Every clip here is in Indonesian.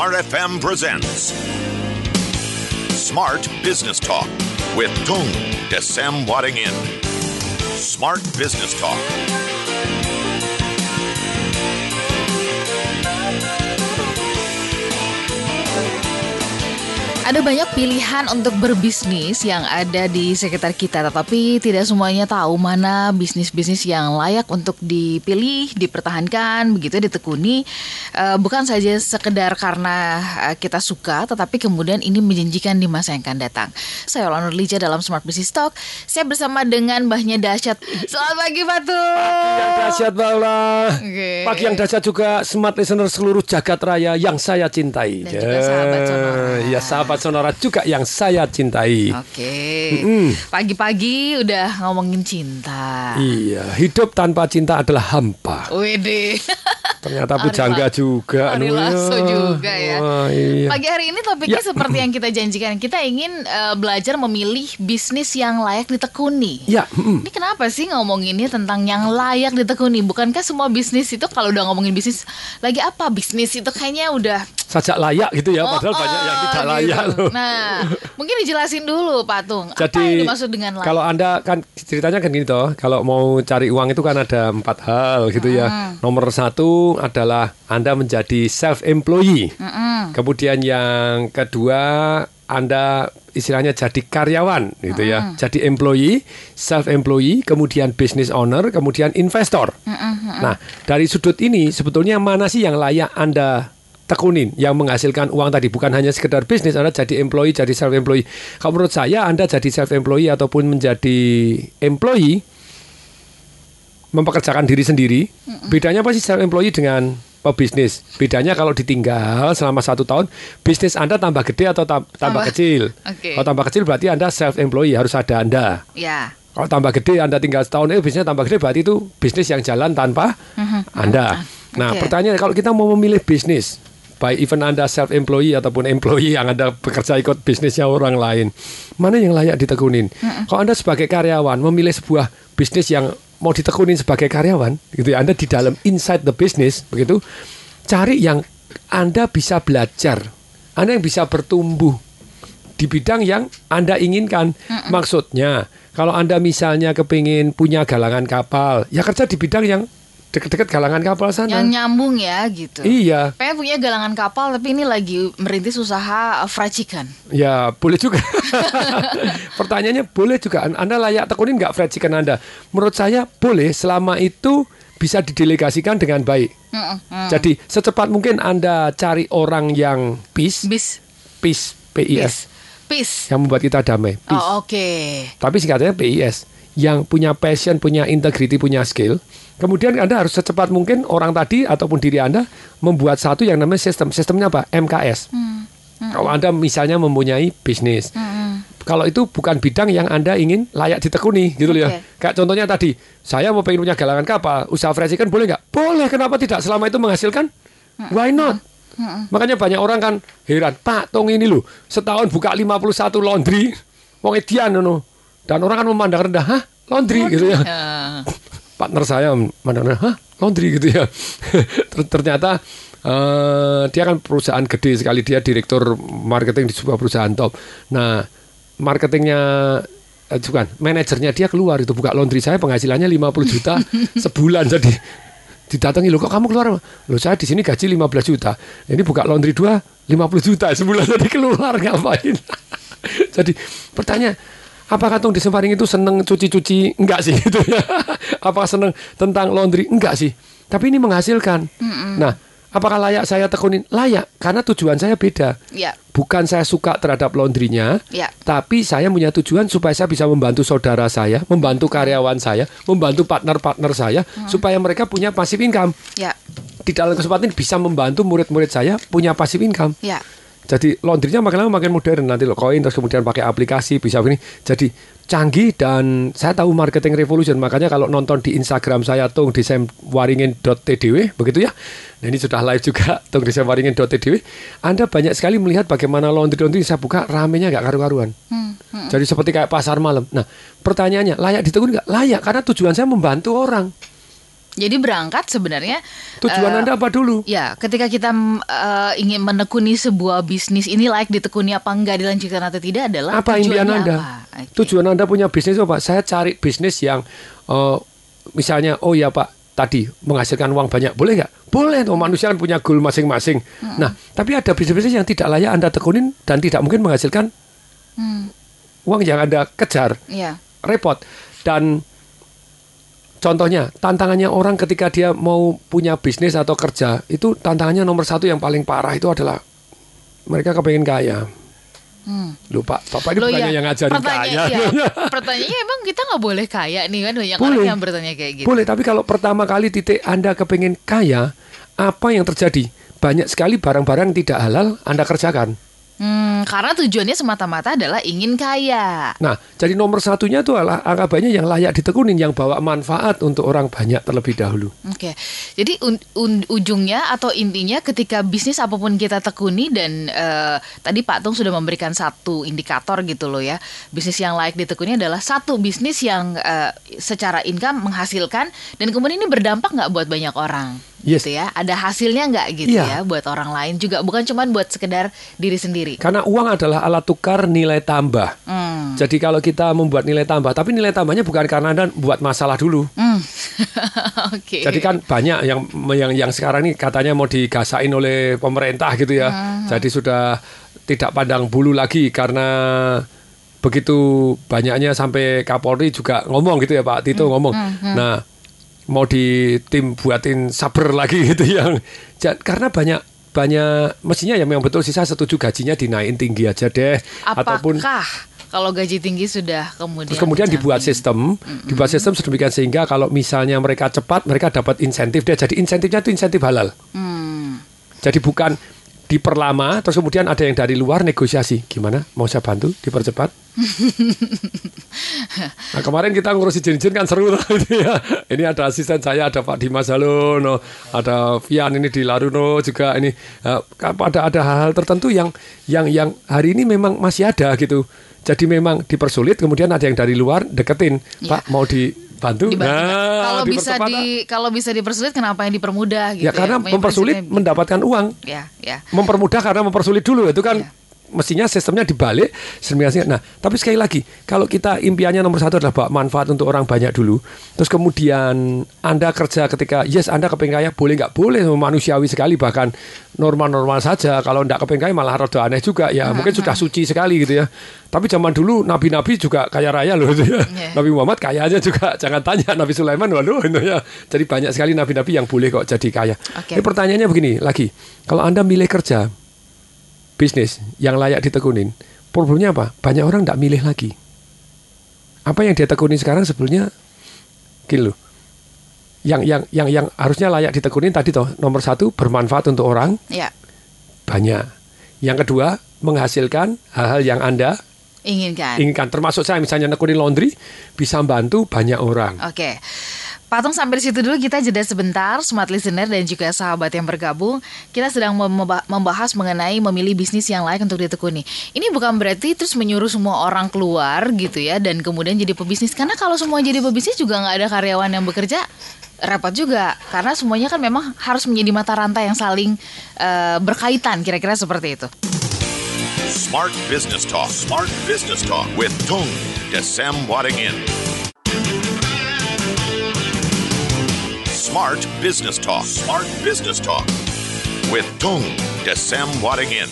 Smart FM presents Smart Business Talk with Tung Desem Wadding In. Smart Business Talk. Ada banyak pilihan untuk berbisnis yang ada di sekitar kita, tetapi tidak semuanya tahu mana bisnis-bisnis yang layak untuk dipilih, dipertahankan, begitu ditekuni. Uh, bukan saja sekedar karena uh, kita suka, tetapi kemudian ini menjanjikan di masa yang akan datang. Saya Ola Nurlija dalam Smart Business Talk. Saya bersama dengan Mbahnya Dahsyat. Selamat pagi, Fatu. Pagi yang dahsyat, Mbak. Oke. Pagi yang dahsyat juga smart listener seluruh jagat raya yang saya cintai. Dan juga sahabat Sonora. Ya, sahabat Sonora juga yang saya cintai. Oke. Pagi-pagi udah ngomongin cinta. Iya, hidup tanpa cinta adalah hampa. Wede. Ternyata pujangga juga. Ari Lasso ya. juga ya. Wah, iya. Pagi hari ini topiknya Ya. seperti yang kita janjikan. Kita ingin eh, belajar memilih bisnis yang layak ditekuni. Ya, mm, Ini kenapa sih ngomonginnya tentang yang layak ditekuni? Bukankah semua bisnis itu kalau udah ngomongin bisnis lagi apa bisnis itu kayaknya udah sajak layak gitu ya, padahal Oh, banyak yang oh, tidak gitu. layak loh. Nah, mungkin dijelasin dulu Patung. apa Jadi yang dimaksud dengan layak? kalau anda kan ceritanya kan gini toh, kalau mau cari uang itu kan ada empat hal gitu ya. Nomor satu adalah anda menjadi self employee. Kemudian yang kedua anda istilahnya jadi karyawan gitu ya. Jadi employee, self employee, kemudian business owner, kemudian investor. Nah dari sudut ini sebetulnya mana sih yang layak anda tekunin yang menghasilkan uang tadi bukan hanya sekedar bisnis Anda jadi employee jadi self employee kalau menurut saya Anda jadi self employee ataupun menjadi employee mempekerjakan diri sendiri bedanya apa sih self employee dengan pebisnis bedanya kalau ditinggal selama satu tahun bisnis Anda tambah gede atau tam- tambah, Tambah- kecil Oke. kalau tambah kecil berarti Anda self employee harus ada Anda Ya. kalau tambah gede Anda tinggal setahun itu bisnisnya tambah gede berarti itu bisnis yang jalan tanpa Anda. Nah, Oke. pertanyaan kalau kita mau memilih bisnis, baik even Anda self employee ataupun employee yang Anda bekerja ikut bisnisnya orang lain, mana yang layak ditekunin? Kalau Anda sebagai karyawan memilih sebuah bisnis yang mau ditekunin sebagai karyawan, gitu ya, Anda di dalam inside the business, begitu, cari yang Anda bisa belajar, Anda yang bisa bertumbuh di bidang yang Anda inginkan. Maksudnya, kalau Anda misalnya kepingin punya galangan kapal, ya kerja di bidang yang dekat-dekat galangan kapal sana. Yang nyambung ya gitu. Iya, Pengen punya galangan kapal tapi ini lagi merintis usaha uh, fried chicken. ya boleh juga. Pertanyaannya boleh juga. An- Anda layak tekunin nggak fried chicken Anda? Menurut saya boleh selama itu bisa didelegasikan dengan baik. Mm-mm, mm. Jadi secepat mungkin Anda cari orang yang peace, Bis, peace, PIS, peace. yang membuat kita damai. Peace. Oh oke. tapi singkatnya PIS yang punya passion, punya integrity, punya skill. Kemudian Anda harus secepat mungkin orang tadi ataupun diri Anda membuat satu yang namanya sistem. Sistemnya apa? MKS. Kalau Anda misalnya mempunyai bisnis. Kalau itu bukan bidang yang Anda ingin layak ditekuni gitu loh ya. Kayak contohnya tadi, saya mau pengen punya galangan kapal, usaha fresh chicken boleh nggak? Boleh, kenapa tidak? Selama itu menghasilkan, why not? Makanya banyak orang kan heran, Pak Tong ini loh, setahun buka 51 laundry, wong edian ngono. Dan orang kan memandang rendah, hah? Laundry gitu ya. Eh, Partner saya rendah, hah? Laundry gitu ya. Ter- Ternyata eh, dia kan perusahaan gede sekali, dia direktur marketing di sebuah perusahaan top. Nah, marketingnya eh, bukan, manajernya dia keluar itu buka laundry saya penghasilannya 50 juta sebulan. Jadi didatangi lo kok kamu keluar? Lo saya di sini gaji 15 juta. Ini buka laundry dua 50 juta sebulan. Jadi keluar ngapain? Jadi pertanyaan apakah Tung di Semparing itu seneng cuci-cuci? Enggak sih gitu ya. Apakah seneng tentang laundry? Enggak sih. Tapi ini menghasilkan. Nah apakah layak saya tekunin? Layak karena tujuan saya beda. Ya, bukan saya suka terhadap laundrynya ya. tapi saya punya tujuan supaya saya bisa membantu saudara saya, membantu karyawan saya, membantu partner-partner saya, supaya mereka punya passive income. Ya, Di dalam kesempatan ini bisa membantu murid-murid saya punya passive income. ya. Jadi laundrynya makin lama makin modern nanti lo koin terus kemudian pakai aplikasi bisa begini. Jadi canggih dan saya tahu marketing revolution makanya kalau nonton di Instagram saya tung di begitu ya. Nah ini sudah live juga tung di. Anda banyak sekali melihat bagaimana laundry laundry saya buka ramenya nggak karu-karuan. Jadi seperti kayak pasar malam. Nah pertanyaannya layak ditekuni nggak? Layak karena tujuan saya membantu orang. Jadi berangkat sebenarnya Tujuan eh, Anda apa dulu? Ya, ketika kita eh, ingin menekuni sebuah bisnis ini layak ditekuni apa enggak dilanjutkan atau tidak adalah Apa impian Anda? apa? Oke. Tujuan Anda punya bisnis apa? Saya cari bisnis yang eh, misalnya oh ya Pak tadi menghasilkan uang banyak boleh nggak? Boleh tuh manusia kan punya goal masing-masing. Nah, tapi ada bisnis-bisnis yang tidak layak Anda tekunin dan tidak mungkin menghasilkan Hmm, uang yang Anda kejar. ya. repot dan contohnya tantangannya orang ketika dia mau punya bisnis atau kerja itu tantangannya nomor satu yang paling parah itu adalah mereka kepengen kaya. Hmm. lupa bapak ini Loh, bukannya ya, yang ngajarin pertanyaan- kaya iya, pertanyaannya emang kita nggak boleh kaya nih kan? Banyak Boleh. orang yang bertanya kayak gitu. boleh tapi kalau pertama kali titik anda kepengen kaya apa yang terjadi? Banyak sekali barang-barang tidak halal anda kerjakan Hmm, karena tujuannya semata-mata adalah ingin kaya. Nah, jadi nomor satunya itu adalah angka banyak yang layak ditekunin, yang bawa manfaat untuk orang banyak terlebih dahulu. Oke, jadi un- un- ujungnya atau intinya ketika bisnis apa pun kita tekuni dan eh, tadi Pak Tung sudah memberikan satu indikator gitu loh ya, bisnis yang layak ditekuni adalah satu bisnis yang eh, secara income menghasilkan dan kemudian ini berdampak nggak buat banyak orang, Yes. gitu ya, ada hasilnya nggak gitu Iya. ya buat orang lain juga, bukan cuma buat sekedar diri sendiri. Karena uang adalah alat tukar nilai tambah. Hmm. Jadi kalau kita membuat nilai tambah, tapi nilai tambahnya bukan karena Anda buat masalah dulu. Hmm. Oke. Jadi kan banyak yang yang yang sekarang ini katanya mau digasain oleh pemerintah gitu ya. Jadi sudah tidak pandang bulu lagi karena begitu banyaknya sampai Kapolri juga ngomong gitu ya Pak Tito ngomong. Nah, mau di tim buatin saber lagi gitu yang karena banyak banyak mestinya ya memang betul sih saya setuju gajinya dinaikin tinggi aja deh Apakah ataupun kalau gaji tinggi sudah kemudian Terus kemudian dibuat sistem, dibuat sistem sedemikian sehingga kalau misalnya mereka cepat, mereka dapat insentif dia. Jadi insentifnya itu insentif halal. Hmm. Jadi bukan diperlama, terus kemudian ada yang dari luar negosiasi. Gimana? Mau saya bantu dipercepat? nah kemarin kita ngurus izin-izin kan seru gitu ya. Ini ada asisten saya, ada Pak Dimas Halono, ada Vian ini di Laruno juga ini. eh, ada ada hal-hal tertentu yang yang yang hari ini memang masih ada gitu. Jadi memang dipersulit, kemudian ada yang dari luar deketin, Ya. Pak mau dibantu. Dibantu. Nah, kalau bisa di kalau bisa dipersulit kenapa yang dipermudah gitu ya karena Punya mempersulit mendapatkan uang. Ya ya. Mempermudah karena mempersulit dulu itu kan Iya. Mestinya sistemnya dibalik nah tapi sekali lagi kalau kita impiannya nomor satu adalah bawa manfaat untuk orang banyak dulu terus kemudian anda kerja ketika yes anda kepengen kaya boleh nggak? Boleh manusiawi sekali bahkan normal-normal saja. Kalau nggak kepengen kaya malah rada aneh juga. Ya mungkin sudah suci sekali gitu ya. Tapi zaman dulu nabi-nabi juga kaya raya loh gitu ya. Iya. Nabi Muhammad kaya aja juga. Jangan tanya Nabi Sulaiman waduh itu ya. Jadi banyak sekali nabi-nabi yang boleh kok jadi kaya. Oke. Ini pertanyaannya begini lagi kalau anda milih kerja bisnis yang layak ditekunin. Problemnya apa? Banyak orang tidak milih lagi. Apa yang dia tekuni sekarang sebetulnya gini loh. Yang yang yang yang harusnya layak ditekunin tadi toh nomor satu bermanfaat untuk orang ya banyak. Yang kedua menghasilkan hal-hal yang anda inginkan inginkan. Termasuk saya misalnya nekunin laundry bisa membantu banyak orang. Oke. Patung sampai di situ dulu kita jeda sebentar, smart listener dan juga sahabat yang bergabung. Kita sedang memba- membahas mengenai memilih bisnis yang layak untuk ditekuni. Ini bukan berarti terus menyuruh semua orang keluar gitu ya dan kemudian jadi pebisnis. Karena kalau semua jadi pebisnis juga nggak ada karyawan yang bekerja, repot juga. Karena semuanya kan memang harus menjadi mata rantai yang saling eh, berkaitan, kira-kira seperti itu. Smart Business Talk. Smart Business Talk with Tung Desem Wadingin. Smart Business Talk. Smart Business Talk with Tung Desem Wadingin.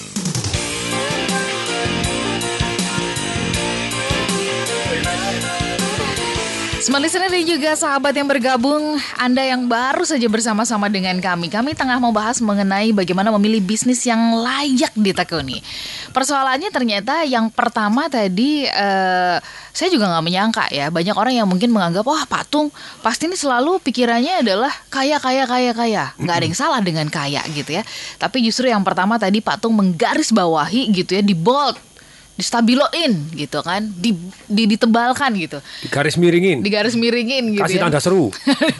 Smart listener dan juga sahabat yang bergabung, Anda yang baru saja bersama-sama dengan kami. Kami tengah membahas mengenai bagaimana memilih bisnis yang layak ditekuni. Persoalannya ternyata yang pertama tadi, eh, saya juga nggak menyangka ya. Banyak orang yang mungkin menganggap, wah Patung pasti ini selalu pikirannya adalah kaya, kaya, kaya, kaya. Nggak ada yang salah dengan kaya gitu ya. Tapi justru yang pertama tadi Patung menggaris bawahi gitu ya, di bold distabiloin gitu kan, di, di- ditebalkan gitu Di garis miringin. di garis miringin gitu Kasih ya. tanda seru.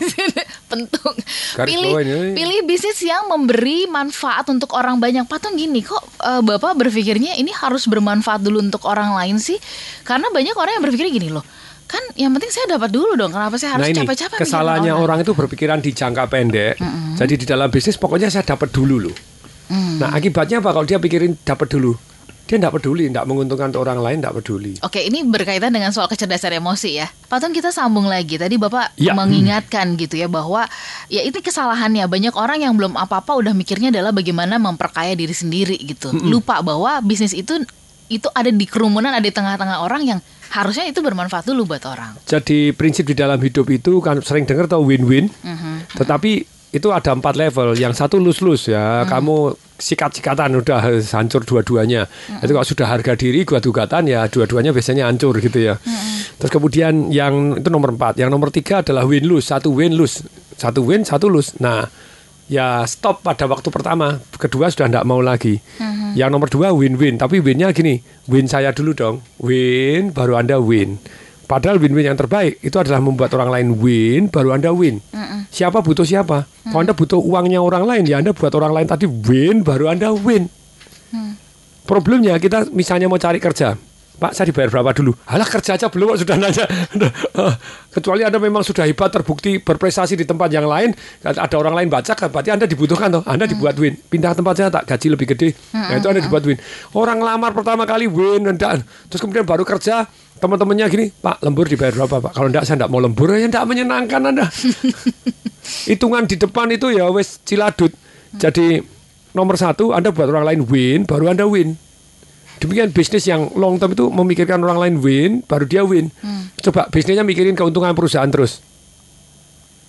Pentung. Garis Pilih bawah ini. pilih bisnis yang memberi manfaat untuk orang banyak. Patung gini kok eh, Bapak berpikirnya ini harus bermanfaat dulu untuk orang lain sih? Karena banyak orang yang berpikir gini loh. kan yang penting saya dapat dulu dong. Kenapa saya harus Nah ini capek-capek mikirin kesalahannya orang itu berpikiran di jangka pendek. Jadi di dalam bisnis pokoknya saya dapat dulu loh. Mm. Nah akibatnya apa kalau dia pikirin dapat dulu? Dia tidak peduli, tidak menguntungkan untuk orang lain, tidak peduli. Oke, ini berkaitan dengan soal kecerdasan emosi ya. Pak Tun kita sambung lagi. Tadi Bapak Ya. mengingatkan gitu ya bahwa ya ini kesalahannya banyak orang yang belum apa-apa udah mikirnya adalah bagaimana memperkaya diri sendiri gitu. Lupa bahwa bisnis itu itu ada di kerumunan, ada di tengah-tengah orang yang harusnya itu bermanfaat dulu buat orang. Jadi prinsip di dalam hidup itu kan sering dengar tau win-win. Mhm. Tetapi itu ada empat level. Yang satu lus-lus ya, Hmm. kamu sikat-sikatan udah hancur dua-duanya. Hmm. Itu kalau sudah harga diri gugat-gugatan ya dua-duanya biasanya hancur gitu ya. Hmm. Terus kemudian yang itu nomor empat. Yang nomor tiga adalah win-lose. Satu win-lose. Satu win, satu lose. Nah, ya stop pada waktu pertama. Kedua sudah tidak mau lagi. Yang nomor dua win-win. Tapi winnya gini, win saya dulu dong. Win, baru Anda win. Padahal win-win yang terbaik itu adalah membuat orang lain win, baru Anda win. Siapa butuh siapa? Kalau Anda butuh uangnya orang lain, ya Anda buat orang lain tadi win, baru Anda win. Problemnya kita misalnya mau cari kerja, Pak saya dibayar berapa dulu? Halah kerja aja belum sudah nanya. Eh, Kecuali Anda memang sudah hebat terbukti berprestasi di tempat yang lain, ada orang lain baca, kan berarti Anda dibutuhkan toh. Anda dibuat win. Pindah tempat saya tak gaji lebih gede. Nah itu Anda dibuat win. Orang lamar pertama kali win dan terus kemudian baru kerja teman-temannya gini, Pak lembur dibayar berapa Pak? Kalau enggak saya enggak mau lembur, ya enggak menyenangkan Anda. Hitungan di depan itu ya wes ciladut. Jadi nomor satu Anda buat orang lain win, baru Anda win. Demikian bisnis yang long term itu memikirkan orang lain win, baru dia win. Coba bisnisnya mikirin keuntungan perusahaan terus.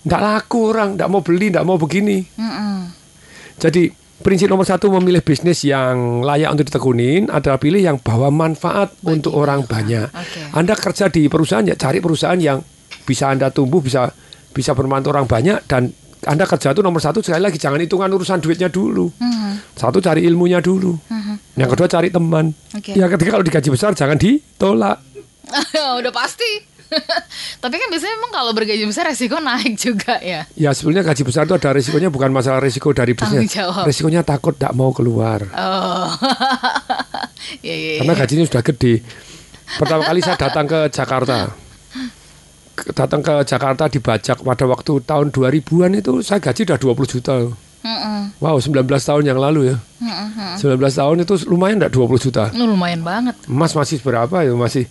Nggak laku orang, nggak mau beli, nggak mau begini. Jadi prinsip nomor satu memilih bisnis yang layak untuk ditekunin adalah pilih yang bawa manfaat untuk orang banyak. Oke. Anda kerja di perusahaan ya cari perusahaan yang bisa Anda tumbuh, bisa bisa bermanfaat orang banyak dan anda kerja itu nomor satu sekali lagi jangan hitungan urusan duitnya dulu. Satu cari ilmunya dulu. Yang kedua cari teman. Oke. Yang ketiga kalau digaji besar jangan ditolak. Udah pasti. Tapi kan biasanya memang kalau bergaji besar resiko naik juga ya. Ya sebenarnya gaji besar itu ada risikonya bukan masalah risiko dari jawab. Risikonya takut tidak mau keluar. Oh. Iya, iya, Karena iya. gajinya sudah gede. Pertama kali saya datang ke Jakarta. Datang ke Jakarta dibajak pada waktu tahun 2000-an itu saya gaji udah 20 juta. Mm-mm. Wow, 19 tahun yang lalu ya. 19 tahun itu lumayan enggak 20 juta. Lumayan banget. Emas masih berapa ya masih.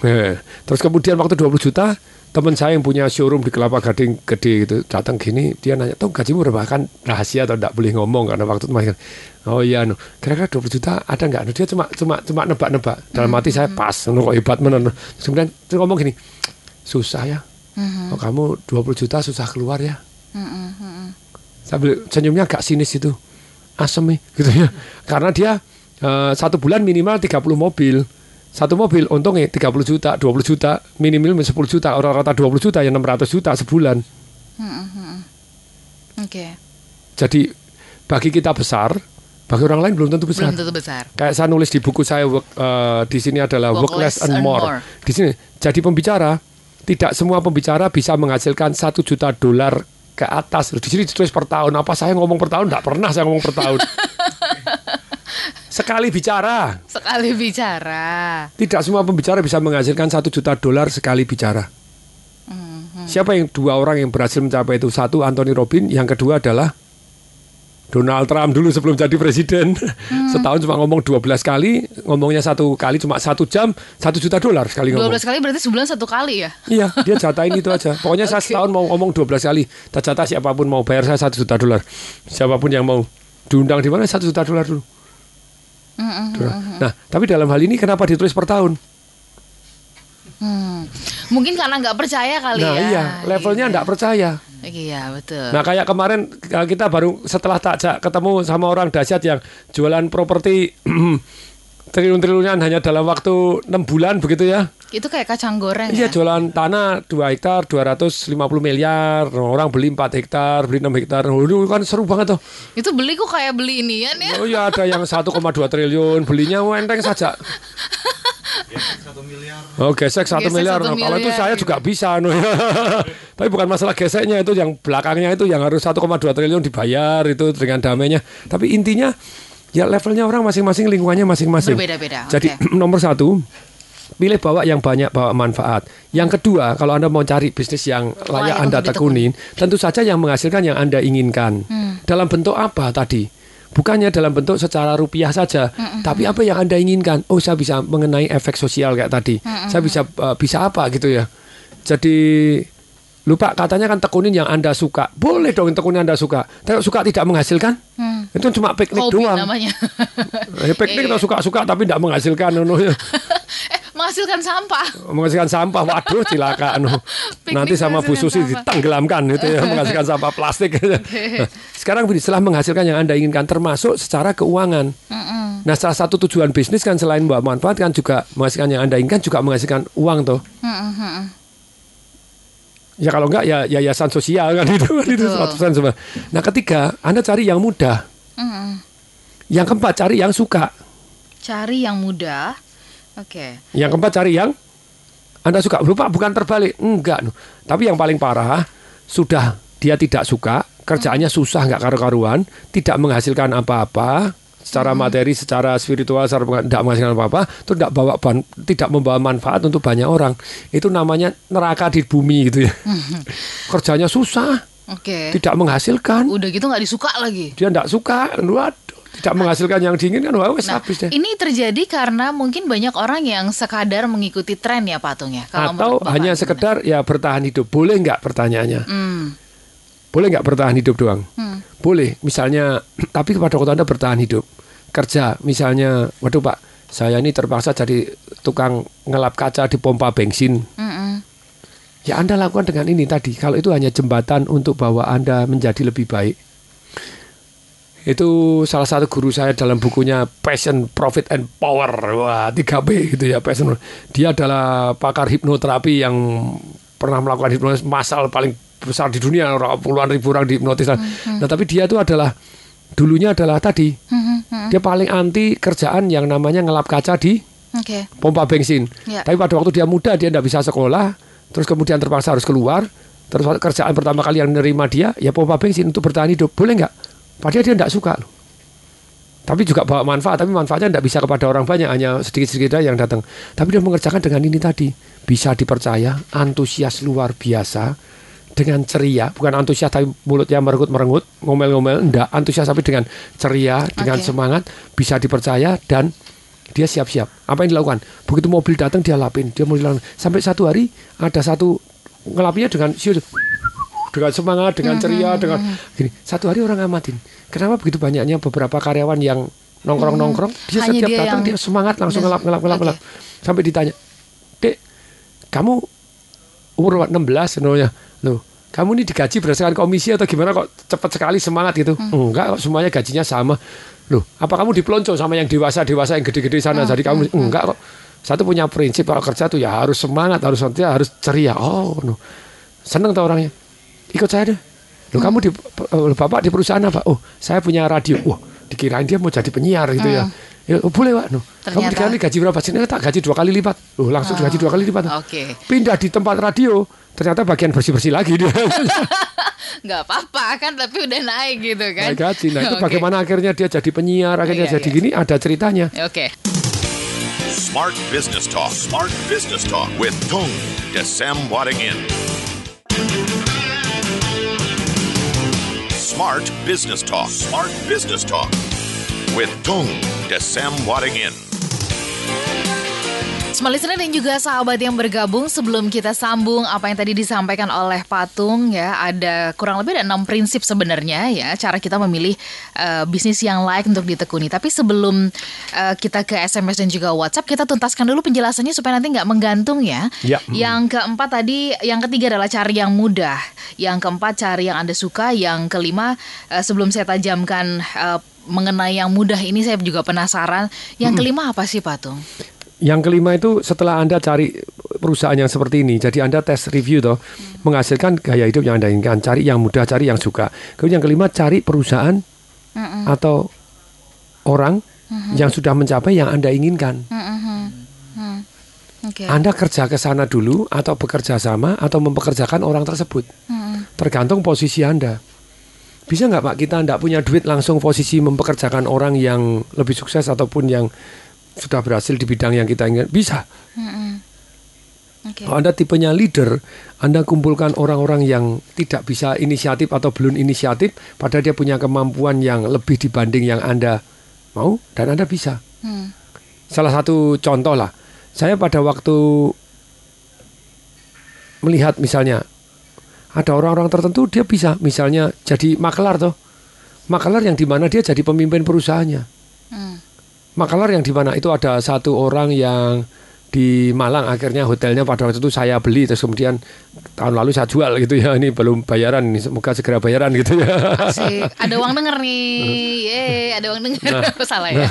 Eh, Terus kemudian waktu 20 juta teman saya yang punya showroom di Kelapa Gading gede gitu datang gini dia nanya tuh gajimu berapa? Kan rahasia atau enggak boleh ngomong karena waktu itu masih oh iya no kira-kira 20 juta ada enggak no, dia cuma cuma cuma nebak-nebak. Dalam hati saya pas no, kok hebat menan Terus kemudian dia ngomong gini susah ya. Oh, kamu 20 juta susah keluar ya? Sambil senyumnya agak sinis itu. Asem nih gitu ya. Karena dia eh, satu bulan minimal 30 mobil satu mobil untungnya 30 juta 20 juta minimal 10 juta orang rata 20 juta ya 600 juta sebulan Oke. jadi bagi kita besar bagi orang lain belum tentu besar Belum tentu besar. kayak saya nulis di buku saya work, eh, di sini adalah work, Work less less and and more. more. Di sini jadi pembicara tidak semua pembicara bisa menghasilkan satu juta dolar ke atas. Di sini ditulis per tahun. Apa saya ngomong per tahun? Tidak pernah saya ngomong per tahun. Sekali bicara, Sekali bicara. tidak semua pembicara bisa menghasilkan satu juta dolar sekali bicara. Siapa yang dua orang yang berhasil mencapai itu? Satu Anthony Robin, yang kedua adalah Donald Trump dulu sebelum jadi presiden. Setahun cuma ngomong 12 kali, ngomongnya satu kali cuma satu jam, satu juta dolar sekali ngomong. 12 kali berarti sebulan satu kali ya? Iya, dia jatahin itu aja. Pokoknya saya Oke. setahun mau ngomong 12 kali. Tak jatah siapa pun mau bayar saya satu juta dolar. Siapa pun yang mau diundang di mana satu juta dolar dulu. Nah, tapi dalam hal ini kenapa ditulis per tahun? Hmm. Mungkin karena nggak percaya kali Nah ya. iya, levelnya enggak percaya. Iya betul. Nah kayak kemarin eh, kita baru setelah takjak ketemu sama orang dahsyat yang jualan properti triliun-triliunan hanya dalam waktu enam bulan begitu ya. itu kayak kacang goreng Iya ya. jualan tanah 2 hektar 250 miliar orang beli 4 hektar beli 6 hektar itu kan seru banget tuh Itu beli kok kayak beli inian ya. oh ya ada yang 1,2 triliun belinya enteng saja Oh gesek satu Gesek miliar. satu Nah, kalau itu miliar, saya gitu. juga bisa. no. Tapi bukan masalah geseknya itu yang belakangnya itu yang harus 1,2 triliun dibayar itu dengan damainya. Tapi intinya ya levelnya orang masing-masing lingkungannya masing-masing. Berbeda-beda, Jadi oke. nomor satu pilih bawa yang banyak bawa manfaat. Yang kedua, kalau Anda mau cari bisnis yang layak Layak Anda untuk tekunin, tentu saja yang menghasilkan yang Anda inginkan. Dalam bentuk apa tadi? Bukannya dalam bentuk secara rupiah saja, tapi apa yang Anda inginkan? Oh, saya bisa mengenai efek sosial kayak tadi. Saya bisa eh, bisa apa gitu ya. Jadi lupa katanya kan tekunin yang Anda suka. Boleh dong tekunin Anda suka. Tapi suka tidak menghasilkan? Itu cuma piknik Hobi doang. namanya. Eh, piknik atau suka-suka tapi tidak menghasilkan no, no. eh, menghasilkan sampah. menghasilkan sampah waduh cilaka anu nanti sama Bu Susi sampah. ditenggelamkan itu ya menghasilkan sampah plastik Nah, sekarang setelah menghasilkan yang anda inginkan termasuk secara keuangan nah salah satu tujuan bisnis kan selain buat manfaat kan juga menghasilkan yang anda inginkan juga menghasilkan uang tuh ya kalau enggak ya yayasan sosial kan itu kan itu Betul. 100% semua. nah ketiga anda cari yang mudah yang keempat cari yang suka Cari yang mudah. Oke. Yang keempat cari yang Anda suka. Lupa bukan terbalik. Enggak. Tapi yang paling parah sudah dia tidak suka, kerjaannya susah nggak karu-karuan, tidak menghasilkan apa-apa secara materi, secara spiritual, secara tidak menghasilkan apa-apa, itu tidak bawa ban- tidak membawa manfaat untuk banyak orang. Itu namanya neraka di bumi gitu ya. Kerjanya susah, Oke. tidak menghasilkan. Udah gitu nggak disuka lagi. Dia tidak suka, waduh, tidak menghasilkan yang diinginkan, wah wes Nah, habis deh. ini terjadi karena mungkin banyak orang yang sekadar mengikuti tren ya Patung ya. Kalau Atau hanya gimana? sekedar ya bertahan hidup. Boleh nggak pertanyaannya? Hmm. Boleh nggak bertahan hidup doang? Hmm. Boleh. Misalnya, tapi pada waktu Anda bertahan hidup, kerja, misalnya, waduh Pak, saya ini terpaksa jadi tukang ngelap kaca di pompa bensin. Mm-mm. Ya Anda lakukan dengan ini tadi. Kalau itu hanya jembatan untuk bahwa Anda menjadi lebih baik. Itu salah satu guru saya dalam bukunya Passion, Profit and Power. Wah, 3B gitu ya, Passion. Dia adalah pakar hipnoterapi yang pernah melakukan hipnotis massal paling besar di dunia, orang puluhan ribu orang dihipnotis. Nah, tapi dia itu adalah dulunya adalah tadi dia paling anti kerjaan yang namanya ngelap kaca di Oke. pompa bensin. Ya. Tapi pada waktu dia muda dia tidak bisa sekolah, terus kemudian terpaksa harus keluar. Terus kerjaan pertama kali yang menerima dia ya pompa bensin untuk bertahan hidup. Boleh nggak? Padahal dia tidak suka loh. Tapi juga bawa manfaat, tapi manfaatnya tidak bisa kepada orang banyak, hanya sedikit-sedikit yang datang. Tapi dia mengerjakan dengan ini tadi, bisa dipercaya, antusias luar biasa, dengan ceria, bukan antusias tapi mulutnya merengut-merengut, ngomel-ngomel, enggak, antusias tapi dengan ceria, dengan Oke. semangat, bisa dipercaya dan dia siap-siap. Apa yang dilakukan? Begitu mobil datang dia lapin, dia mau hilang. Sampai satu hari ada satu ngelapinya dengan siu dengan semangat, dengan Hmm, ceria, dengan gini. Satu hari orang ngamatin. Kenapa begitu banyaknya beberapa karyawan yang nongkrong-nongkrong, dia Hmm. Hanya setiap dia datang yang- dia semangat langsung ngelap, ngelap, ngelap, Oke. ngelap. Sampai ditanya, Dek, kamu umur 16 sebenarnya, loh, kamu ini digaji berdasarkan komisi atau gimana kok cepat sekali semangat gitu? Hmm. Enggak, kok semuanya gajinya sama. Loh, apa kamu dipelonco sama yang dewasa-dewasa yang gede-gede sana? Hmm, Jadi kamu enggak kok. Satu punya prinsip kalau kerja tuh ya harus semangat, harus harus ceria. Oh, no. Seneng tuh orangnya. Ikut saya deh. Loh, kamu di eh, Bapak di perusahaan apa? Oh, saya punya radio. Wah, dikirain dia mau jadi penyiar gitu ya. Ya, oh, boleh, Pak. No. Kamu dikali gaji berapa? Sini tak gaji dua kali lipat. Loh, langsung digaji dua kali lipat. Oke. Pindah di tempat radio, ternyata bagian bersih-bersih lagi dia. Nggak apa-apa kan, tapi udah naik gitu kan. Naik gaji. Nah, itu Oke. bagaimana akhirnya dia jadi penyiar, akhirnya Iya, jadi iya. gini, ada ceritanya. Oke. Smart Business Talk. Smart Business Talk with Tung Desem Wadingin. Smart Business Talk. Smart Business Talk with Tung Desem Wadingin. Smart listener dan juga sahabat yang bergabung sebelum kita sambung apa yang tadi disampaikan oleh Patung ya ada kurang lebih ada enam prinsip sebenarnya ya cara kita memilih eh, bisnis yang layak untuk ditekuni. Tapi sebelum eh, kita ke SMS dan juga WhatsApp kita tuntaskan dulu penjelasannya supaya nanti nggak menggantung ya. Ya. Yang keempat tadi, yang ketiga adalah cari yang mudah. Yang keempat cari yang anda suka. Yang kelima eh, sebelum saya tajamkan eh, mengenai yang mudah ini saya juga penasaran. Yang kelima apa sih Patung? Yang kelima itu setelah Anda cari perusahaan yang seperti ini, jadi Anda tes review toh, menghasilkan gaya hidup yang Anda inginkan, cari yang mudah, cari yang suka. Kemudian yang kelima cari perusahaan atau orang yang sudah mencapai yang Anda inginkan. Oke. Anda kerja ke sana dulu atau bekerja sama atau mempekerjakan orang tersebut. Tergantung posisi Anda. Bisa nggak Pak kita nggak punya duit langsung posisi mempekerjakan orang yang lebih sukses ataupun yang sudah berhasil di bidang yang kita ingin bisa. Oke. Kalau Anda tipenya leader, Anda kumpulkan orang-orang yang tidak bisa inisiatif atau belum inisiatif, padahal dia punya kemampuan yang lebih dibanding yang Anda mau, dan Anda bisa. Hmm. Salah satu contoh lah, saya pada waktu melihat misalnya ada orang-orang tertentu dia bisa misalnya jadi makelar tuh, makelar yang di mana dia jadi pemimpin perusahaannya. Hmm. Makelar yang di mana itu ada satu orang yang di Malang akhirnya hotelnya pada waktu itu saya beli terus kemudian tahun lalu saya jual gitu ya ini belum bayaran ini semoga segera bayaran gitu ya Asik. Ada uang denger nih. Yeay, ada uang denger. Salah ya.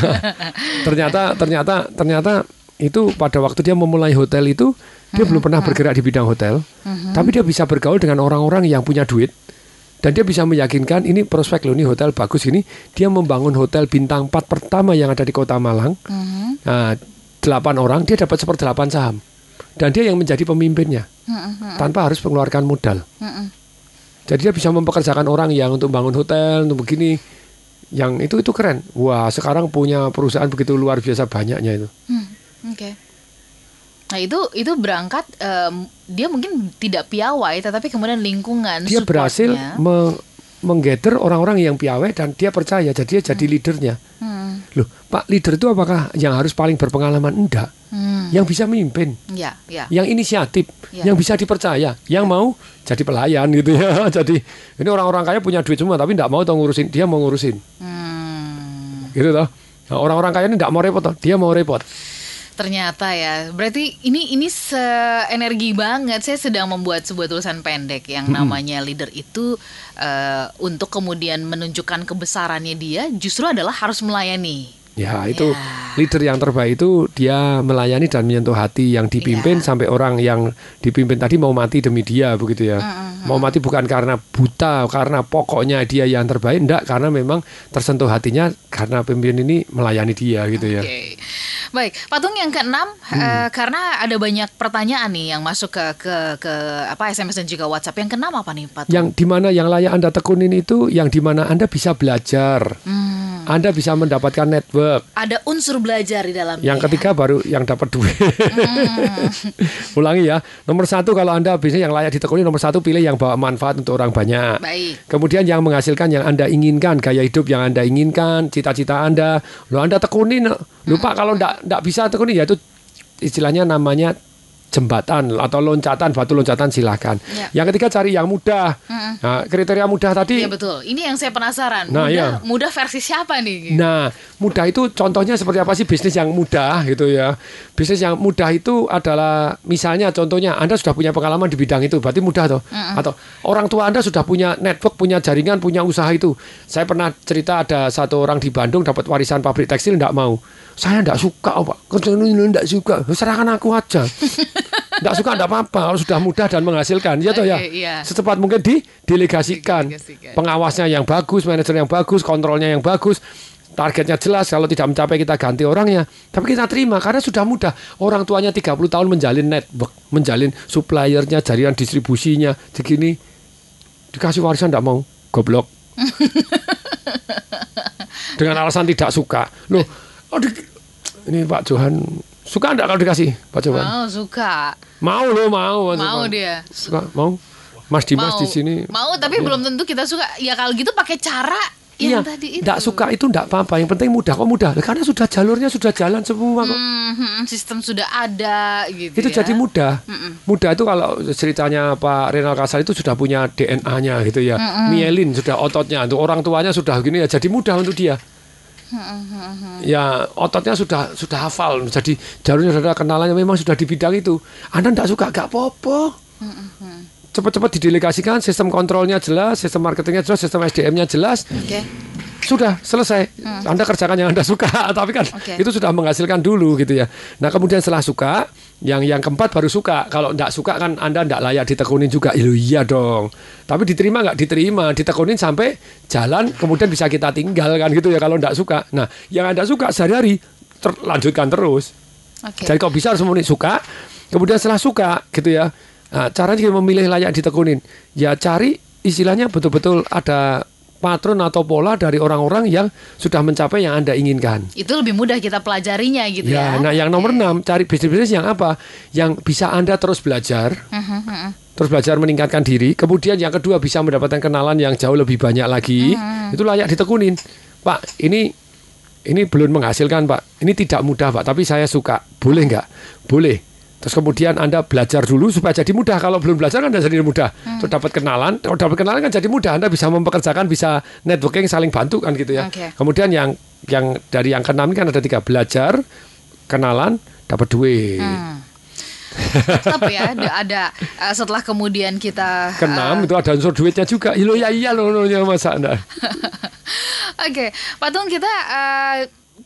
ternyata ternyata ternyata itu pada waktu dia memulai hotel itu dia belum pernah bergerak di bidang hotel tapi dia bisa bergaul dengan orang-orang yang punya duit dan dia bisa meyakinkan ini prospek loh ini hotel bagus ini dia membangun hotel bintang 4 pertama yang ada di kota Malang Mhm. Nah, delapan orang dia dapat seperdelapan saham dan dia yang menjadi pemimpinnya Mhm. tanpa harus mengeluarkan modal. Mhm. Jadi dia bisa mempekerjakan orang yang untuk bangun hotel, untuk begini, yang itu itu keren. Wah, sekarang punya perusahaan begitu luar biasa banyaknya itu. Hmm, Oke. Nah itu itu berangkat em, dia mungkin tidak piawai tetapi kemudian lingkungan Dia berhasil me- menggather orang-orang yang piawai dan dia percaya, jadi dia jadi leadernya. Hmm, Loh, Pak leader itu apakah yang harus paling berpengalaman? Enggak. hmm, Yang bisa memimpin, ya ya. yang inisiatif, Ya. yang bisa dipercaya, yang mau jadi pelayan gitu ya. Jadi ini orang-orang kaya punya duit semua tapi enggak mau tuh ngurusin, dia mau ngurusin. Hmm, Gitu toh. Nah, orang-orang kaya ini enggak mau repot toh, dia mau repot. Ternyata ya. Berarti ini ini seenergi banget. Saya sedang membuat sebuah tulisan pendek yang namanya leader itu eh, untuk kemudian menunjukkan kebesarannya dia justru adalah harus melayani. Ya, itu Ya. leader yang terbaik itu dia melayani dan menyentuh hati yang dipimpin Ya. sampai orang yang dipimpin tadi mau mati demi dia begitu ya. Mau mati bukan karena buta, karena pokoknya dia yang terbaik, enggak karena memang tersentuh hatinya karena pemimpin ini melayani dia gitu ya. Oke, baik. Patung yang keenam eh, karena ada banyak pertanyaan nih yang masuk ke ke ke apa SMS dan juga WhatsApp. Yang keenam apa nih Patung? Yang di mana yang layak Anda tekunin itu yang di mana Anda bisa belajar, Hmm, Anda bisa mendapatkan network, ada unsur belajar di dalamnya. Yang ya? ketiga baru yang dapat duit. Ulangi ya. Nomor satu kalau anda bisnis yang layak ditekuni, nomor satu pilih yang bawa manfaat untuk orang banyak. Baik. Kemudian yang menghasilkan yang anda inginkan, gaya hidup yang anda inginkan, cita-cita anda. Lo anda tekuni, lupa kalau ndak ndak bisa tekuni ya itu istilahnya namanya jembatan atau loncatan batu loncatan silahkan. Ya. Yang ketiga cari yang mudah. Nah, kriteria mudah tadi. Iya betul. Ini yang saya penasaran. Nah, mudah, iya. mudah versi siapa nih? gitu? Nah, mudah itu contohnya seperti apa sih bisnis yang mudah gitu ya. Bisnis yang mudah itu adalah misalnya contohnya Anda sudah punya pengalaman di bidang itu, berarti mudah toh. Atau orang tua Anda sudah punya network, punya jaringan, punya usaha itu. Saya pernah cerita ada satu orang di Bandung dapat warisan pabrik tekstil enggak mau. Saya enggak suka, Pak. Kerja ini enggak suka. Serahkan aku aja. Enggak suka enggak apa-apa kalau sudah mudah dan menghasilkan. Ya toh ya. Oke, iya. Secepat mungkin didelegasikan. Didelegasikan. Pengawasnya yang bagus, manajer yang bagus, kontrolnya yang bagus. Targetnya jelas, kalau tidak mencapai kita ganti orangnya. Tapi kita terima karena sudah mudah. Orang tuanya 30 tahun menjalin network, menjalin suppliernya, jaringan distribusinya, segini. Dikasih warisan tidak mau, goblok. Dengan alasan tidak suka. Loh, oh, di- ini Pak Johan suka enggak kalau dikasih, Pak Johan? Mau suka. Mau loh, mau. Mau dia. Suka, mau. Mas Dimas mau. di sini. Mau tapi belum tentu kita suka. Ya kalau gitu pakai cara yang Iya, tadi itu. tidak suka itu tidak apa-apa. Yang penting mudah kok mudah. Karena sudah jalurnya sudah jalan semua kok. Hmm, sistem sudah ada gitu Itu ya. jadi mudah. Mudah itu kalau ceritanya Pak Renal Kasal itu sudah punya DNA-nya gitu ya. Mielin sudah ototnya. Untuk orang tuanya sudah gini ya. Jadi mudah untuk dia. Ya ototnya sudah sudah hafal. Jadi jalurnya sudah kenalannya memang sudah di bidang itu. Anda tidak suka gak apa-apa. Cepat-cepat didelegasikan, sistem kontrolnya jelas, sistem marketingnya jelas, sistem SDM-nya jelas. Oke. sudah selesai. Anda kerjakan yang Anda suka, tapi kan Oke. itu sudah menghasilkan dulu gitu ya. Nah kemudian setelah suka, yang yang keempat baru suka. Kalau tidak suka kan Anda tidak layak ditekunin juga. Ilu iya dong. Tapi diterima nggak diterima, ditekunin sampai jalan, kemudian bisa kita tinggal kan gitu ya kalau tidak suka. Nah yang Anda suka sehari-hari ter- lanjutkan terus. Oke. Jadi kok bisa harus memenuhi suka, kemudian setelah suka gitu ya. Nah, caranya memilih layak ditekunin. Ya cari istilahnya betul-betul ada patron atau pola dari orang-orang yang sudah mencapai yang Anda inginkan. Itu lebih mudah kita pelajarinya gitu ya. Ya, nah yang nomor enam cari bisnis-bisnis yang apa? Yang bisa Anda terus belajar, terus belajar meningkatkan diri. Kemudian yang kedua bisa mendapatkan kenalan yang jauh lebih banyak lagi. Itu layak ditekunin, Pak. Ini ini belum menghasilkan, Pak. Ini tidak mudah, Pak. Tapi saya suka. Boleh nggak? Boleh. Terus kemudian Anda belajar dulu supaya jadi mudah. Kalau belum belajar kan Anda jadi mudah. Terus dapat kenalan, kalau dapat kenalan kan jadi mudah. Anda bisa mempekerjakan, bisa networking, saling bantu kan gitu ya. Oke. Kemudian yang yang dari yang keenam ini kan ada tiga belajar, kenalan, dapat duit. Hmm. Tetap ya ada, ada eh, setelah kemudian kita eh, Keenam itu ada unsur duitnya juga. Ilo ya iya loh loh, ya masa anda. Oke, Patung kita eh,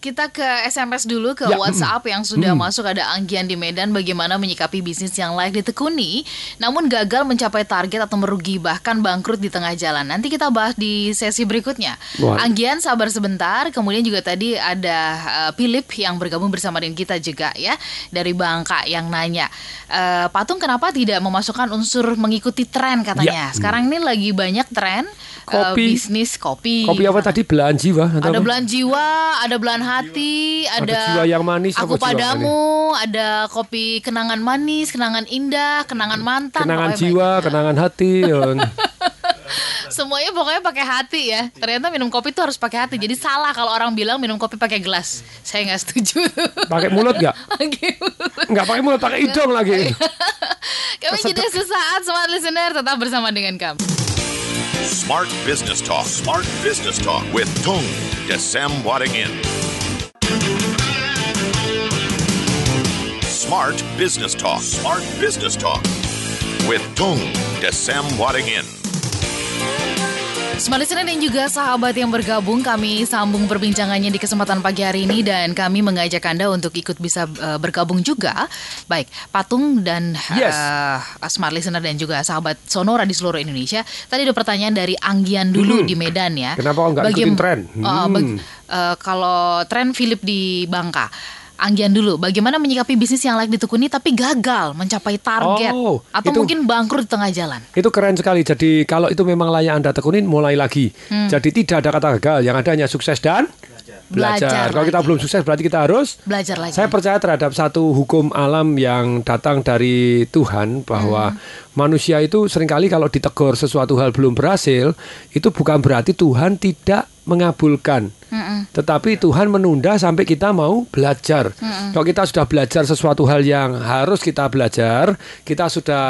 kita ke SMS dulu ke Ya, WhatsApp yang sudah masuk ada Anggian di Medan bagaimana menyikapi bisnis yang layak ditekuni namun gagal mencapai target atau merugi bahkan bangkrut di tengah jalan. Nanti kita bahas di sesi berikutnya. Wah. Anggian sabar sebentar. Kemudian juga tadi ada eh, Philip yang bergabung bersama dengan kita juga ya dari Bangka yang nanya, eh, Patung kenapa tidak memasukkan unsur mengikuti tren katanya? Ya. Sekarang ini lagi banyak tren eh, Kopi. bisnis kopi. Kopi apa tadi? Belahan jiwa. Ada apa? belahan jiwa, ada belahan hati, ada, Ada jiwa yang manis, Aku padamu, ada kopi kenangan manis, kenangan indah, kenangan mantan. Kenangan jiwa, banyak. kenangan hati. ya. Semuanya pokoknya pakai hati ya. Ternyata minum kopi itu harus pakai hati. Jadi salah kalau orang bilang minum kopi pakai gelas. Saya nggak setuju. Pakai mulut nggak? Nggak pakai mulut, pakai hidung lagi. Kami jeda sesaat, smart listener tetap bersama dengan kami. Smart Business Talk. Smart Business Talk with Tung Desem Wadingin. Smart Business Talk. Smart Business Talk with Tung Desem Wadingin. Smart Listener dan juga sahabat yang bergabung, kami sambung perbincangannya di kesempatan pagi hari ini dan kami mengajak Anda untuk ikut bisa eh, bergabung juga. Baik, Patung dan Yes. eh, Smart Listener dan juga sahabat Sonora di seluruh Indonesia. Tadi ada pertanyaan dari Anggian dulu di Medan ya. Kenapa nggak ikutin tren? Bag- Hmm. eh, kalau tren Philip di Bangka. Anggian dulu, bagaimana menyikapi bisnis yang layak ditekuni tapi gagal mencapai target Oh, atau itu- mungkin bangkrut di tengah jalan? Itu keren sekali. Jadi kalau itu memang layak Anda tekunin, mulai lagi. Hmm. Jadi tidak ada kata gagal. Yang ada hanya sukses dan belajar. Belajar Kalau kita belum sukses, berarti kita harus Belajar lagi. Saya percaya terhadap satu hukum alam yang datang dari Tuhan bahwa Hmm. manusia itu sering kali kalau ditegur sesuatu hal belum berhasil, itu bukan berarti Tuhan tidak mengabulkan. Tetapi Tuhan menunda sampai kita mau belajar. Kalau kita sudah belajar sesuatu hal yang harus kita belajar, kita sudah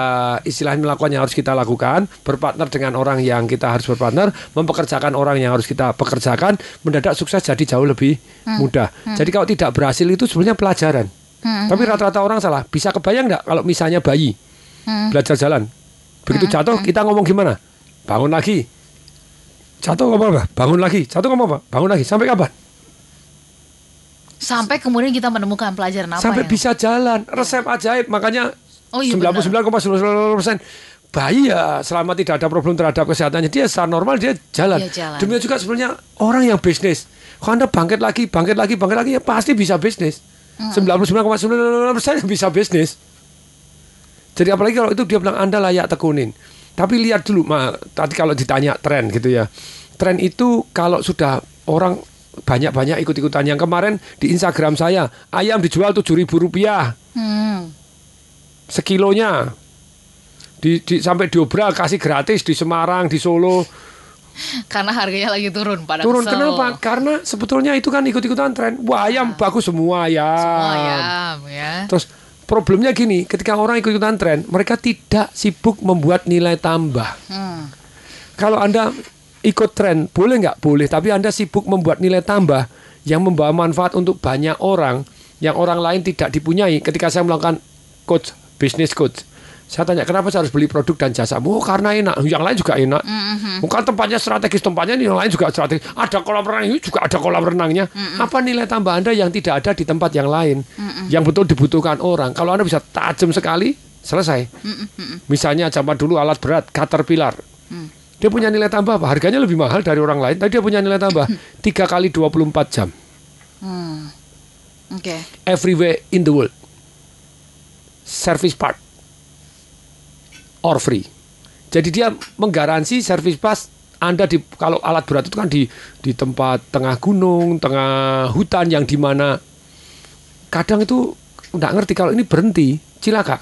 istilahnya melakukan yang harus kita lakukan, berpartner dengan orang yang kita harus berpartner, mempekerjakan orang yang harus kita pekerjakan, mendadak sukses jadi jauh lebih mudah. Jadi kalau tidak berhasil itu sebenarnya pelajaran. Tapi rata-rata orang salah. Bisa kebayang nggak kalau misalnya bayi belajar jalan, begitu jatuh kita ngomong gimana? Bangun lagi. Jatuh ngomong apa? Bangun lagi. Jatuh ngomong apa? Bangun lagi. Sampai kapan? Sampai kemudian kita menemukan pelajaran apa Sampai yang- bisa jalan. Resep ajaib. Makanya Oh iya, 99,99 persen bayi ya selama tidak ada problem terhadap kesehatannya dia secara normal dia jalan. Dia jalan. Demikian juga sebenarnya orang yang bisnis. Kalau anda bangkit lagi, bangkit lagi, bangkit lagi ya pasti bisa bisnis. Hmm. 99,99 persen bisa bisnis. Jadi apalagi kalau itu dia bilang anda layak tekunin. Tapi lihat dulu, Ma, tadi kalau ditanya tren gitu ya. Tren itu kalau sudah orang banyak-banyak ikut-ikutan yang kemarin di Instagram saya ayam dijual tujuh ribu rupiah Hmm. sekilonya di, di sampai diobral kasih gratis di Semarang di Solo Karena harganya lagi turun pada turun kesel. kenapa karena sebetulnya itu kan ikut-ikutan tren wah ayam bagus semua ya Semua ayam ya. terus problemnya gini ketika orang ikut-ikutan tren mereka tidak sibuk membuat nilai tambah. Hmm. kalau anda ikut tren boleh nggak? Boleh. Tapi anda sibuk membuat nilai tambah yang membawa manfaat untuk banyak orang yang orang lain tidak dipunyai. Ketika saya melakukan coach bisnis coach saya tanya kenapa saya harus beli produk dan jasa oh karena enak. Yang lain juga enak. Bukan tempatnya strategis tempatnya yang lain juga strategis. Ada kolam renang ini juga ada kolam renangnya. Apa nilai tambah anda yang tidak ada di tempat yang lain? Yang betul dibutuhkan orang. Kalau anda bisa tajam sekali selesai. Misalnya zaman dulu alat berat caterpillar. Dia punya nilai tambah apa? Harganya lebih mahal dari orang lain, tapi dia punya nilai tambah. Tiga kali 24 jam. Hmm. Oke. everywhere in the world. Service part or free. Jadi dia menggaransi service pas Anda di kalau alat berat itu kan di di tempat tengah gunung, tengah hutan yang di mana kadang itu nggak ngerti kalau ini berhenti, cilaka.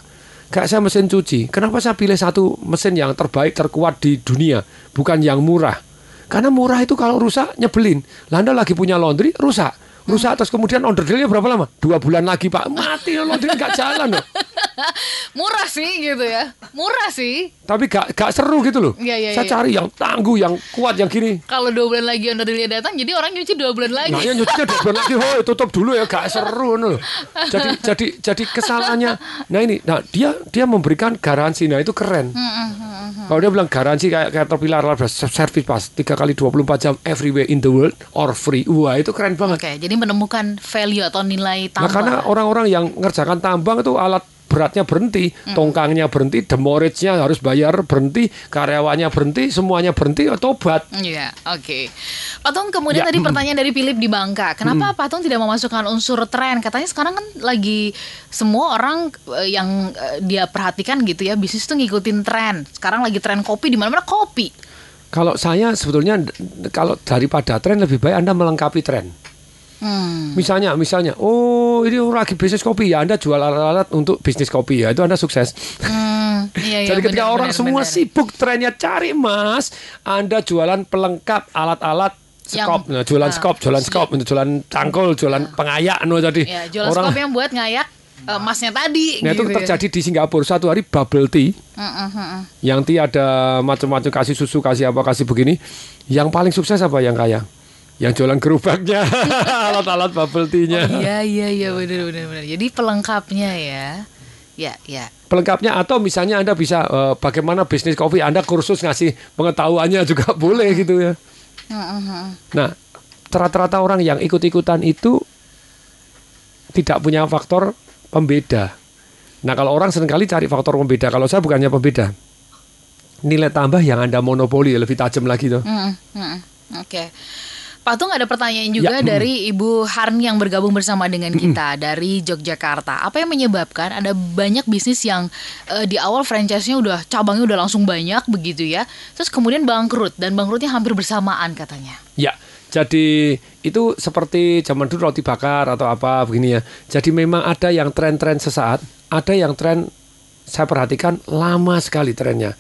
Kayak saya mesin cuci, kenapa saya pilih satu mesin yang terbaik, terkuat di dunia, bukan yang murah? Karena murah itu kalau rusak nyebelin. Lah Anda lagi punya laundry, rusak. Rusak terus kemudian order dealnya berapa lama? Dua bulan lagi pak, mati laundry nggak jalan loh. Murah sih gitu ya. Murah sih. Tapi gak, gak seru gitu loh. Iya, iya, saya iya. cari yang tangguh, yang kuat, yang gini. Kalau dua bulan lagi owner dealnya datang, jadi orang nyuci dua bulan lagi. Nah, ya nyucinya dua bulan lagi, oh tutup dulu ya, gak seru loh. Jadi jadi jadi kesalahannya. Nah ini, nah dia dia memberikan garansi, nah itu keren. Kalau dia bilang garansi kayak kayak terpilar service pas tiga kali 24 jam everywhere in the world or free. Wah itu keren banget. Oke, jadi menemukan value atau nilai Nah tambah. karena orang-orang yang ngerjakan tambang itu alat beratnya berhenti, tongkangnya berhenti, demorage-nya harus bayar berhenti, karyawannya berhenti, semuanya berhenti, ya tobat. Iya, oke. Patung kemudian Ya, tadi pertanyaan dari Philip di Bangka. Kenapa Patung tidak memasukkan unsur tren? Katanya sekarang kan lagi semua orang eh, yang eh, dia perhatikan gitu ya, bisnis tuh ngikutin tren. Sekarang lagi tren kopi di mana-mana kopi. Kalau saya sebetulnya kalau daripada tren lebih baik Anda melengkapi tren. Hmm. Misalnya, misalnya, oh ini lagi bisnis kopi ya, Anda jual alat-alat untuk bisnis kopi ya, itu Anda sukses. Hmm, iya, iya, Jadi ketika benar, orang benar, semua benar. sibuk trennya cari emas, Anda jualan pelengkap alat-alat Yang- skop, nah, jualan ah, skop, jualan skop, untuk jualan cangkul, jualan pengayak, no jadi Ya, jualan skop yang buat ngayak eh, emasnya tadi. Nah itu gitu ya. terjadi di Singapura satu hari bubble tea Mm, mm, mm, mm. yang tea ada macam-macam kasih susu kasih apa kasih begini yang paling sukses apa yang kaya yang jualan gerobaknya. Alat-alat bubble tea-nya. Iya, iya, iya, benar, benar, benar. Jadi pelengkapnya ya. Ya, ya. pelengkapnya atau misalnya anda bisa eh, bagaimana bisnis kopi anda kursus ngasih pengetahuannya juga boleh gitu ya. Nah rata-rata orang yang ikut-ikutan itu tidak punya faktor pembeda. Nah kalau orang sering kali cari faktor pembeda. Kalau saya bukannya pembeda. Nilai tambah yang anda monopoli lebih tajam lagi tuh. Mm, mm, Oke. Pak Tung ada pertanyaan juga Ya, dari Ibu Harni yang bergabung bersama dengan kita dari Yogyakarta. Apa yang menyebabkan ada banyak bisnis yang eh, di awal franchise-nya udah cabangnya udah langsung banyak begitu ya. Terus kemudian bangkrut dan bangkrutnya hampir bersamaan katanya. Ya, jadi itu seperti zaman dulu roti bakar atau apa begini ya. Jadi memang ada yang tren-tren sesaat, ada yang tren saya perhatikan lama sekali trennya.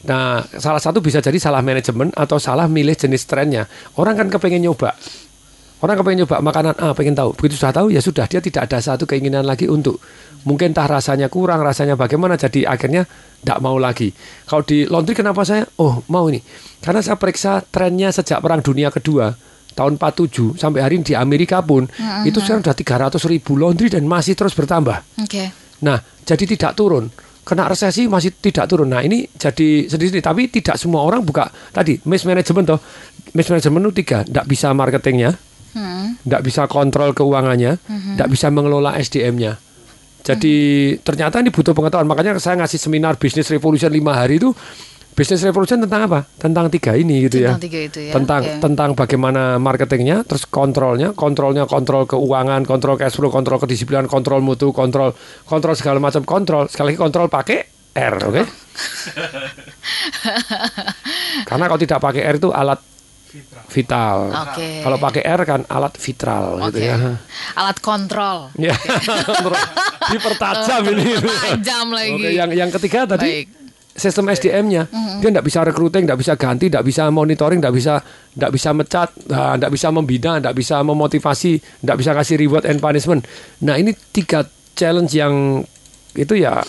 Nah, salah satu bisa jadi salah manajemen atau salah milih jenis trennya. Orang kan kepengen nyoba. Orang kepengen nyoba makanan A, pengen tahu. Begitu sudah tahu ya sudah dia tidak ada satu keinginan lagi untuk mungkin tah rasanya kurang, rasanya bagaimana jadi akhirnya tidak mau lagi. Kalau di laundry kenapa saya oh mau ini? Karena saya periksa trennya sejak Perang Dunia Kedua tahun 47 sampai hari ini di Amerika pun itu sekarang sudah 300 ribu laundry dan masih terus bertambah. Oke. Nah, jadi tidak turun. Kena resesi masih tidak turun. Nah, ini jadi sedih-sedih. Tapi tidak semua orang buka tadi mismanagement toh. Mismanagement itu tiga, tidak bisa marketingnya, Hmm. tidak bisa kontrol keuangannya, tidak bisa mengelola SDM-nya. Jadi ternyata ini butuh pengetahuan. Makanya saya ngasih seminar bisnis revolution lima hari itu. Bisnis revolution tentang apa? Tentang tiga ini gitu ya Tentang tiga itu ya. tentang Oke. tentang bagaimana marketingnya, terus kontrolnya, kontrolnya kontrol keuangan, kontrol cash flow, kontrol kedisiplinan, kontrol mutu, kontrol kontrol segala macam kontrol. Sekali lagi kontrol pakai R, oke? Karena kalau tidak pakai R itu alat vital. Oke. Kalau pakai R kan alat vitral Oke. gitu ya. Alat kontrol. Ya, dipertajam ini. Tajam lagi. Oke, yang yang ketiga tadi Baik. Sistem SDM-nya dia tidak bisa recruiting, tidak bisa ganti, tidak bisa monitoring, tidak bisa tidak bisa mecat, tidak bisa membina, tidak bisa memotivasi, tidak bisa kasih reward and punishment. Nah ini tiga challenge yang itu ya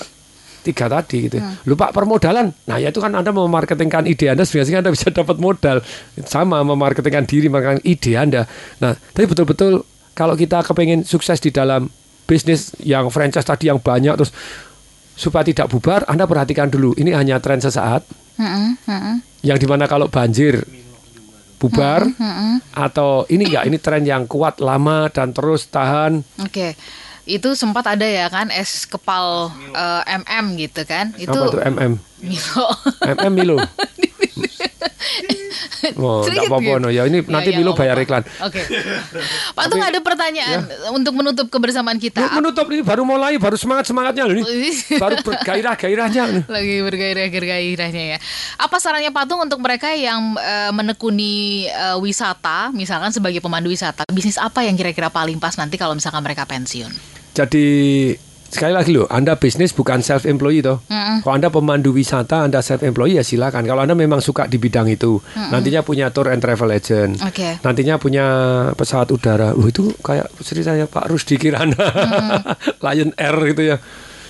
tiga tadi gitu. Lupa permodalan. Nah ya itu kan anda memarketingkan ide anda biasanya anda bisa dapat modal sama memarketingkan diri, memarketingkan ide anda. Nah tapi betul-betul kalau kita kepengen sukses di dalam bisnis yang franchise tadi yang banyak terus supaya tidak bubar, Anda perhatikan dulu. Ini hanya tren sesaat, Mm-mm, mm-mm, yang di mana kalau banjir bubar, atau ini enggak, ini tren yang kuat, lama dan terus tahan. Oke. Itu sempat ada ya kan es kepal eh, MM gitu kan. Itu Apa tuh MM? Milo. MM Milo. Oh, enggak apa-apa gitu. no. Ya ini nanti Milo nggak bayar iklan. Oke. Pak Tung ada pertanyaan untuk menutup kebersamaan kita. Menutup ini baru mulai, baru semangat-semangatnya loh ini. Baru bergairah-gairahnya. lagi bergairah-gairahnya ya. Apa sarannya Patung untuk mereka yang eh, menekuni eh, wisata, misalkan sebagai pemandu wisata, bisnis apa yang kira-kira paling pas nanti kalau misalkan mereka pensiun? Jadi sekali lagi loh, Anda bisnis bukan self employee toh. Kalau Anda pemandu wisata, Anda self employee ya silakan. Kalau Anda memang suka di bidang itu, nantinya punya tour and travel agent. Oke. Nantinya punya pesawat udara. Loh itu kayak ceritanya Pak Rusdi Kirana. Lion Air gitu ya.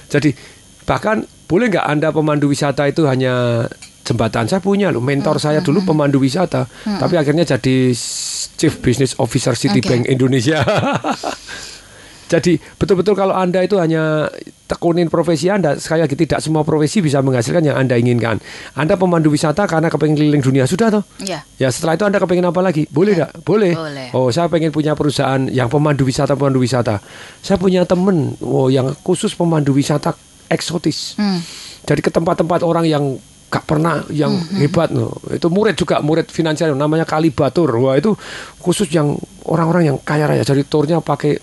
Jadi bahkan boleh nggak Anda pemandu wisata itu hanya jembatan saya punya loh mentor saya dulu pemandu wisata tapi akhirnya jadi chief business officer Citibank Indonesia Jadi betul-betul kalau Anda itu hanya tekunin profesi Anda, sekali lagi tidak semua profesi bisa menghasilkan yang Anda inginkan. Anda pemandu wisata karena kepengen keliling dunia, sudah toh? Iya. Ya setelah itu Anda kepengen apa lagi? Boleh nggak? Boleh. Boleh. Oh saya pengen punya perusahaan yang pemandu wisata, pemandu wisata. Saya punya temen, oh yang khusus pemandu wisata eksotis. Hmm. Jadi ke tempat-tempat orang yang gak pernah yang hebat loh. Itu murid juga, murid finansial namanya Kalibatur. Wah itu khusus yang orang-orang yang kaya raya. Jadi turnya pakai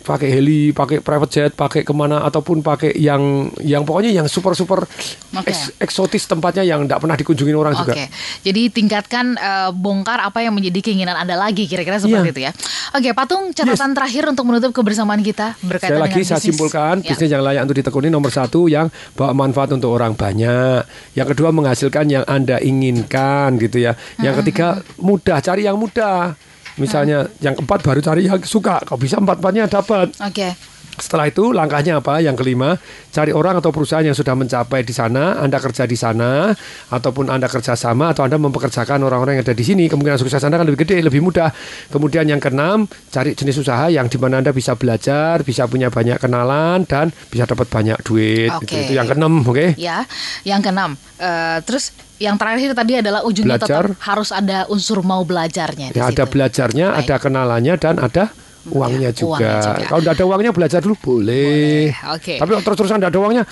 pakai heli, pakai private jet, pakai ke mana ataupun pakai yang yang pokoknya yang super super Oke. eksotis tempatnya yang tidak pernah dikunjungin orang Oke, juga. jadi tingkatkan eh, bongkar apa yang menjadi keinginan Anda lagi, kira-kira seperti Iya. itu ya. Oke, Patung, catatan terakhir untuk menutup kebersamaan kita berkaitan Sekali lagi dengan saya bisnis. simpulkan Ya. bisnis yang layak untuk ditekuni nomor satu yang bawa manfaat untuk orang banyak. Yang kedua menghasilkan yang anda inginkan gitu ya. Yang ketiga mudah cari yang mudah. Misalnya yang keempat baru cari yang suka. Kalau bisa empat empatnya dapat. Oke, Setelah itu langkahnya apa? Yang kelima, cari orang atau perusahaan yang sudah mencapai di sana, Anda kerja di sana, ataupun Anda kerja sama, atau Anda mempekerjakan orang-orang yang ada di sini. Kemungkinan sukses Anda kan lebih gede, lebih mudah. Kemudian yang keenam, cari jenis usaha yang di mana Anda bisa belajar, bisa punya banyak kenalan, dan bisa dapat banyak duit. Oke. Itu, itu yang keenam, oke? ya. Yang keenam, eh, terus yang terakhir tadi adalah ujungnya Belajar. tetap harus ada unsur mau belajarnya. Ya, ada situ. belajarnya, Baik. ada kenalannya, dan ada uangnya Ya, juga. uangnya juga. Kalau tidak ada uangnya, belajar dulu boleh. Boleh, oke. Tapi kalau terus-terusan tidak ada uangnya,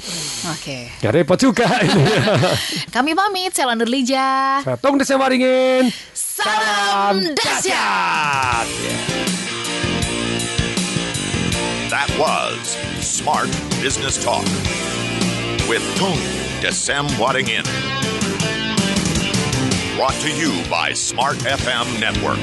Oke. ya repot juga. Kami pamit, saya Landur Lija. Saya Tung Desa Waringin. Salam dahsyat. That was Smart Business Talk with Tung Desem Wadding In. Brought to you by Smart FM Network.